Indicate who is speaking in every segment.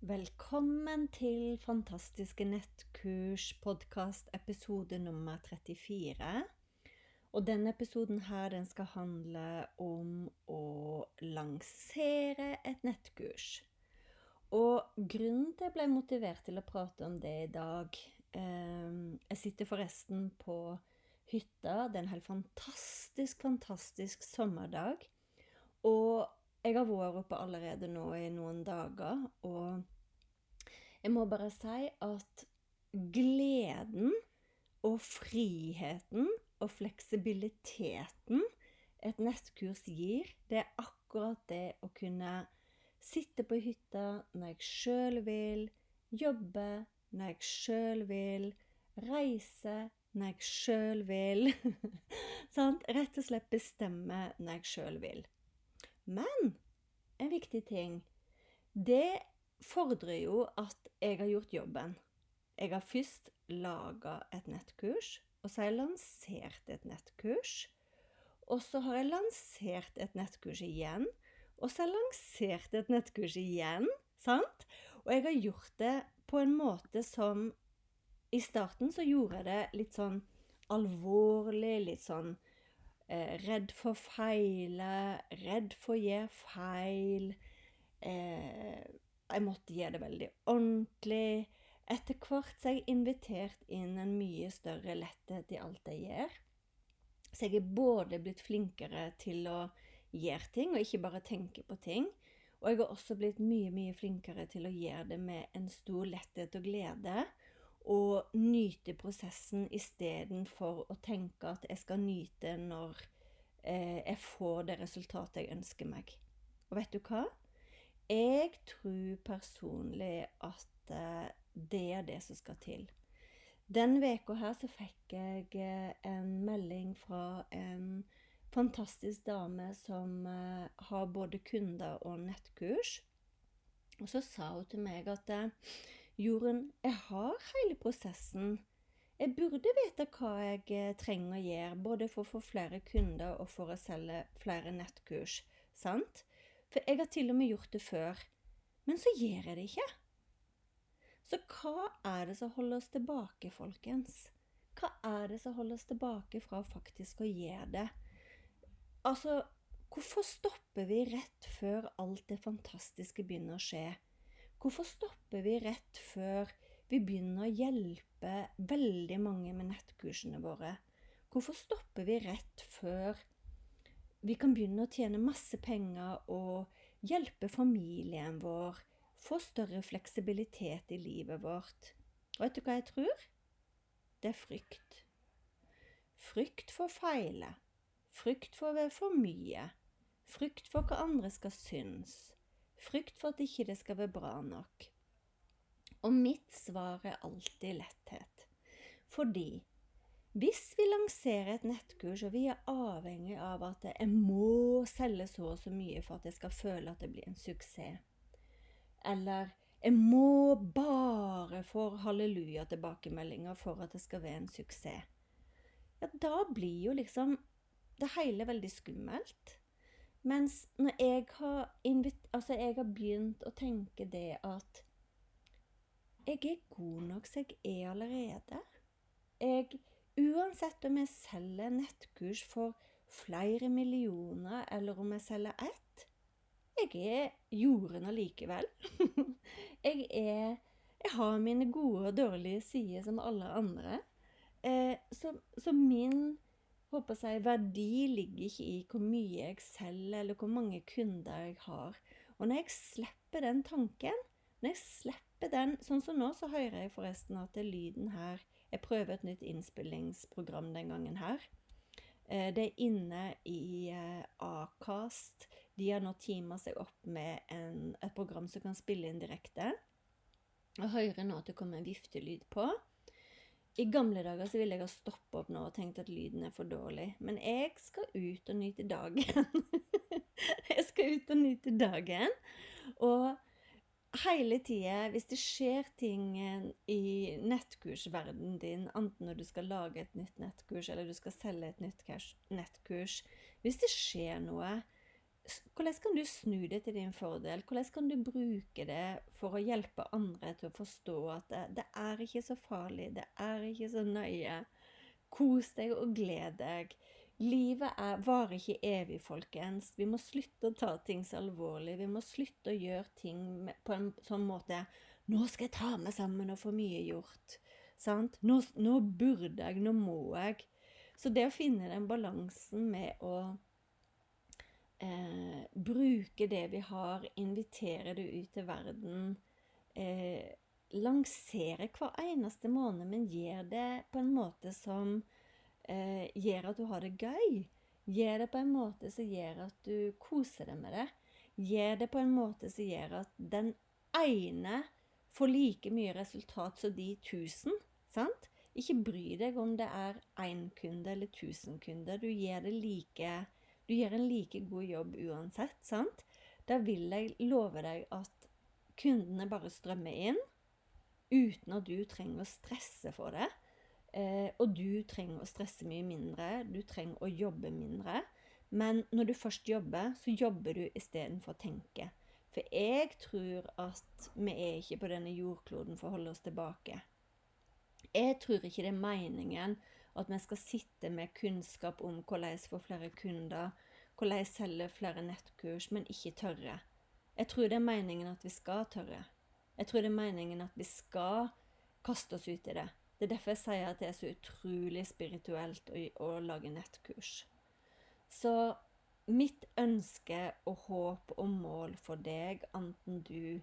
Speaker 1: Velkommen til Fantastiske nettkurs podkast episode nummer 34. Og denne episoden her, den skal handle om å lansere et nettkurs. Og grunnen til jeg ble motivert til å prate om det i dag eh, Jeg sitter forresten på hytta. Det er en helt fantastisk, fantastisk sommerdag. Og jeg har vært oppe allerede nå i noen dager, og jeg må bare si at gleden og friheten og fleksibiliteten et nettkurs gir, det er akkurat det å kunne sitte på hytta når jeg sjøl vil, jobbe når jeg sjøl vil, reise når jeg sjøl vil. Rett og slett bestemme når jeg sjøl vil. Men en viktig ting Det fordrer jo at jeg har gjort jobben. Jeg har først laga et nettkurs, og så har jeg lansert et nettkurs. Og så har jeg lansert et nettkurs igjen, og så har jeg lansert et nettkurs igjen. Sant? Og jeg har gjort det på en måte som I starten så gjorde jeg det litt sånn alvorlig, litt sånn redd for feile, redd for å gjøre feil. Eh, jeg måtte gjøre det veldig ordentlig. Etter hvert så er jeg invitert inn en mye større letthet i alt jeg gjør. Så jeg er både blitt flinkere til å gjøre ting, og ikke bare tenke på ting. Og jeg har også blitt mye, mye flinkere til å gjøre det med en stor letthet og glede og nyte prosessen istedenfor å tenke at jeg skal nyte når eh, jeg får det resultatet jeg ønsker meg. Og vet du hva? Jeg tror personlig at eh, det er det som skal til. Den veka her så fikk jeg eh, en melding fra en fantastisk dame som eh, har både kunder og nettkurs. Og så sa hun til meg at Jorunn, jeg har hele prosessen. Jeg burde vite hva jeg eh, trenger å gjøre, både for å få flere kunder og for å selge flere nettkurs. Sant? For jeg har til og med gjort det før. Men så gjør jeg det ikke. Så hva er det som holder oss tilbake, folkens? Hva er det som holder oss tilbake fra faktisk å gjøre det? Altså, hvorfor stopper vi rett før alt det fantastiske begynner å skje? Hvorfor stopper vi rett før vi begynner å hjelpe veldig mange med nettkursene våre? Hvorfor stopper vi rett før vi kan begynne å tjene masse penger og hjelpe familien vår, få større fleksibilitet i livet vårt? Og vet du hva jeg tror? Det er frykt. Frykt for å feile. Frykt for å være for mye. Frykt for hva andre skal synes. Frykt for at ikke det skal være bra nok. Og mitt svar er alltid letthet. Fordi hvis vi lanserer et nettkurs, og vi er avhengig av at jeg må selge så og så mye for at jeg skal føle at det blir en suksess, eller jeg må bare få halleluja-tilbakemeldinger for at det skal være en suksess, ja, da blir jo liksom det hele veldig skummelt. Mens når jeg har, altså jeg har begynt å tenke det at jeg er god nok som jeg er allerede. Jeg, uansett om jeg selger nettkurs for flere millioner, eller om jeg selger ett, jeg er jorden allikevel. jeg Jeg har mine gode og dårlige sider som alle andre. Eh, så, så, min håper jeg, verdi ligger ikke i hvor mye jeg selger, eller hvor mange kunder jeg har. Og når jeg slipper den tanken, når jeg slipper den Sånn som nå, så hører jeg forresten at det er lyden her Jeg prøver et nytt innspillingsprogram den gangen her. Eh, det er inne i eh, Acast. De har nå teama seg opp med en, et program som kan spille inn direkte. Jeg hører nå at det kommer en viftelyd på. I gamle dager så ville jeg ha stoppa opp nå og tenkt at lyden er for dårlig. Men jeg skal ut og nyte dagen. jeg skal ut og nyte dagen. Og hele tida, hvis det skjer ting i nettkursverdenen din, enten når du skal lage et nytt nettkurs eller du skal selge et nytt nettkurs Hvis det skjer noe, hvordan kan du snu det til din fordel? Hvordan kan du bruke det for å hjelpe andre til å forstå at det, det er ikke så farlig, det er ikke så nøye. Kos deg og gled deg. Livet er, varer ikke evig, folkens. Vi må slutte å ta ting så alvorlig. Vi må slutte å gjøre ting på en sånn måte 'Nå skal jeg ta meg sammen og få mye gjort.' Sant? Nå, nå burde jeg, nå må jeg. Så det å finne den balansen med å eh, bruke det vi har, invitere det ut til verden, eh, lansere hver eneste måned, men gjør det på en måte som eh, gjør at du har det gøy. Gjør det på en måte som gjør at du koser deg med det. Gjør det på en måte som gjør at den ene får like mye resultat som de tusen. sant? Ikke bry deg om det er én kunde eller tusen kunder. Du gjør, like, du gjør en like god jobb uansett. sant? Da vil jeg love deg at kundene bare strømmer inn uten at du trenger å stresse for det. Eh, og du trenger å stresse mye mindre, du trenger å jobbe mindre. Men når du først jobber, så jobber du istedenfor å tenke. For jeg tror at vi er ikke på denne jordkloden for å holde oss tilbake. Jeg tror ikke det er meningen at vi skal sitte med kunnskap om hvordan få flere kunder, hvordan selge flere nettkurs, men ikke tørre. Jeg tror det er meningen at vi skal tørre. Jeg tror det er meningen at vi skal kaste oss ut i det. Det er derfor jeg sier at det er så utrolig spirituelt å, å lage nettkurs. Så mitt ønske og håp og mål for deg, enten du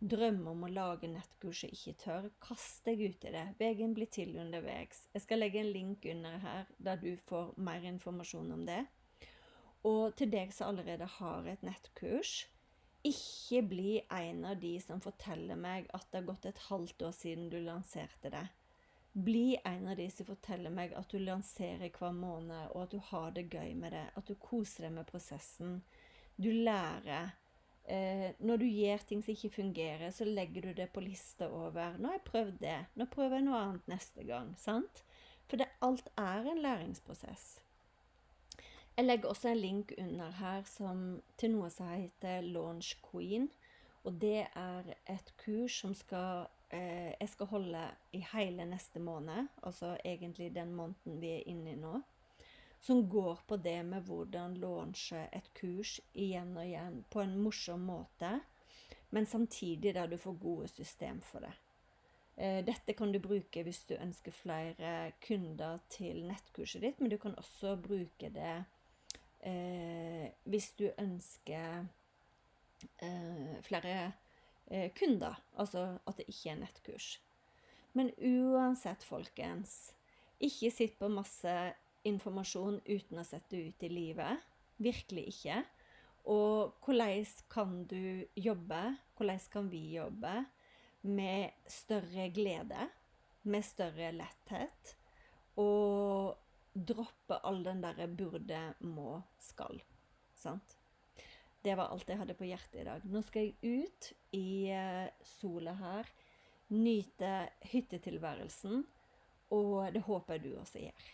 Speaker 1: drømmer om å lage nettkurs og ikke tør, kast deg ut i det. Veien blir til underveis. Jeg skal legge en link under her, der du får mer informasjon om det. Og til deg som allerede har et nettkurs, ikke bli en av de som forteller meg at det har gått et halvt år siden du lanserte det. Bli en av de som forteller meg at du lanserer hver måned, og at du har det gøy med det. At du koser deg med prosessen. Du lærer. Eh, når du gjør ting som ikke fungerer, så legger du det på lista over 'Nå har jeg prøvd det. Nå prøver jeg noe annet neste gang.' Sant? For det, alt er en læringsprosess. Jeg legger også en link under her som, til noe som heter Launch Queen. Og det er et kurs som skal eh, jeg skal holde i hele neste måned, altså egentlig den måneden vi er inne i nå, som går på det med hvordan launche et kurs igjen og igjen på en morsom måte, men samtidig der du får gode system for det. Eh, dette kan du bruke hvis du ønsker flere kunder til nettkurset ditt, men du kan også bruke det eh, hvis du ønsker eh, flere eh, kunder. Altså at det ikke er nettkurs. Men uansett, folkens, ikke sitt på masse informasjon uten å sette det ut i livet. Virkelig ikke. Og hvordan kan du jobbe? Hvordan kan vi jobbe med større glede? Med større letthet? Og droppe all den derre burde, må, skal. Sant? Det var alt jeg hadde på hjertet i dag. Nå skal jeg ut i eh, sola her, nyte hyttetilværelsen, og det håper jeg du også gjør.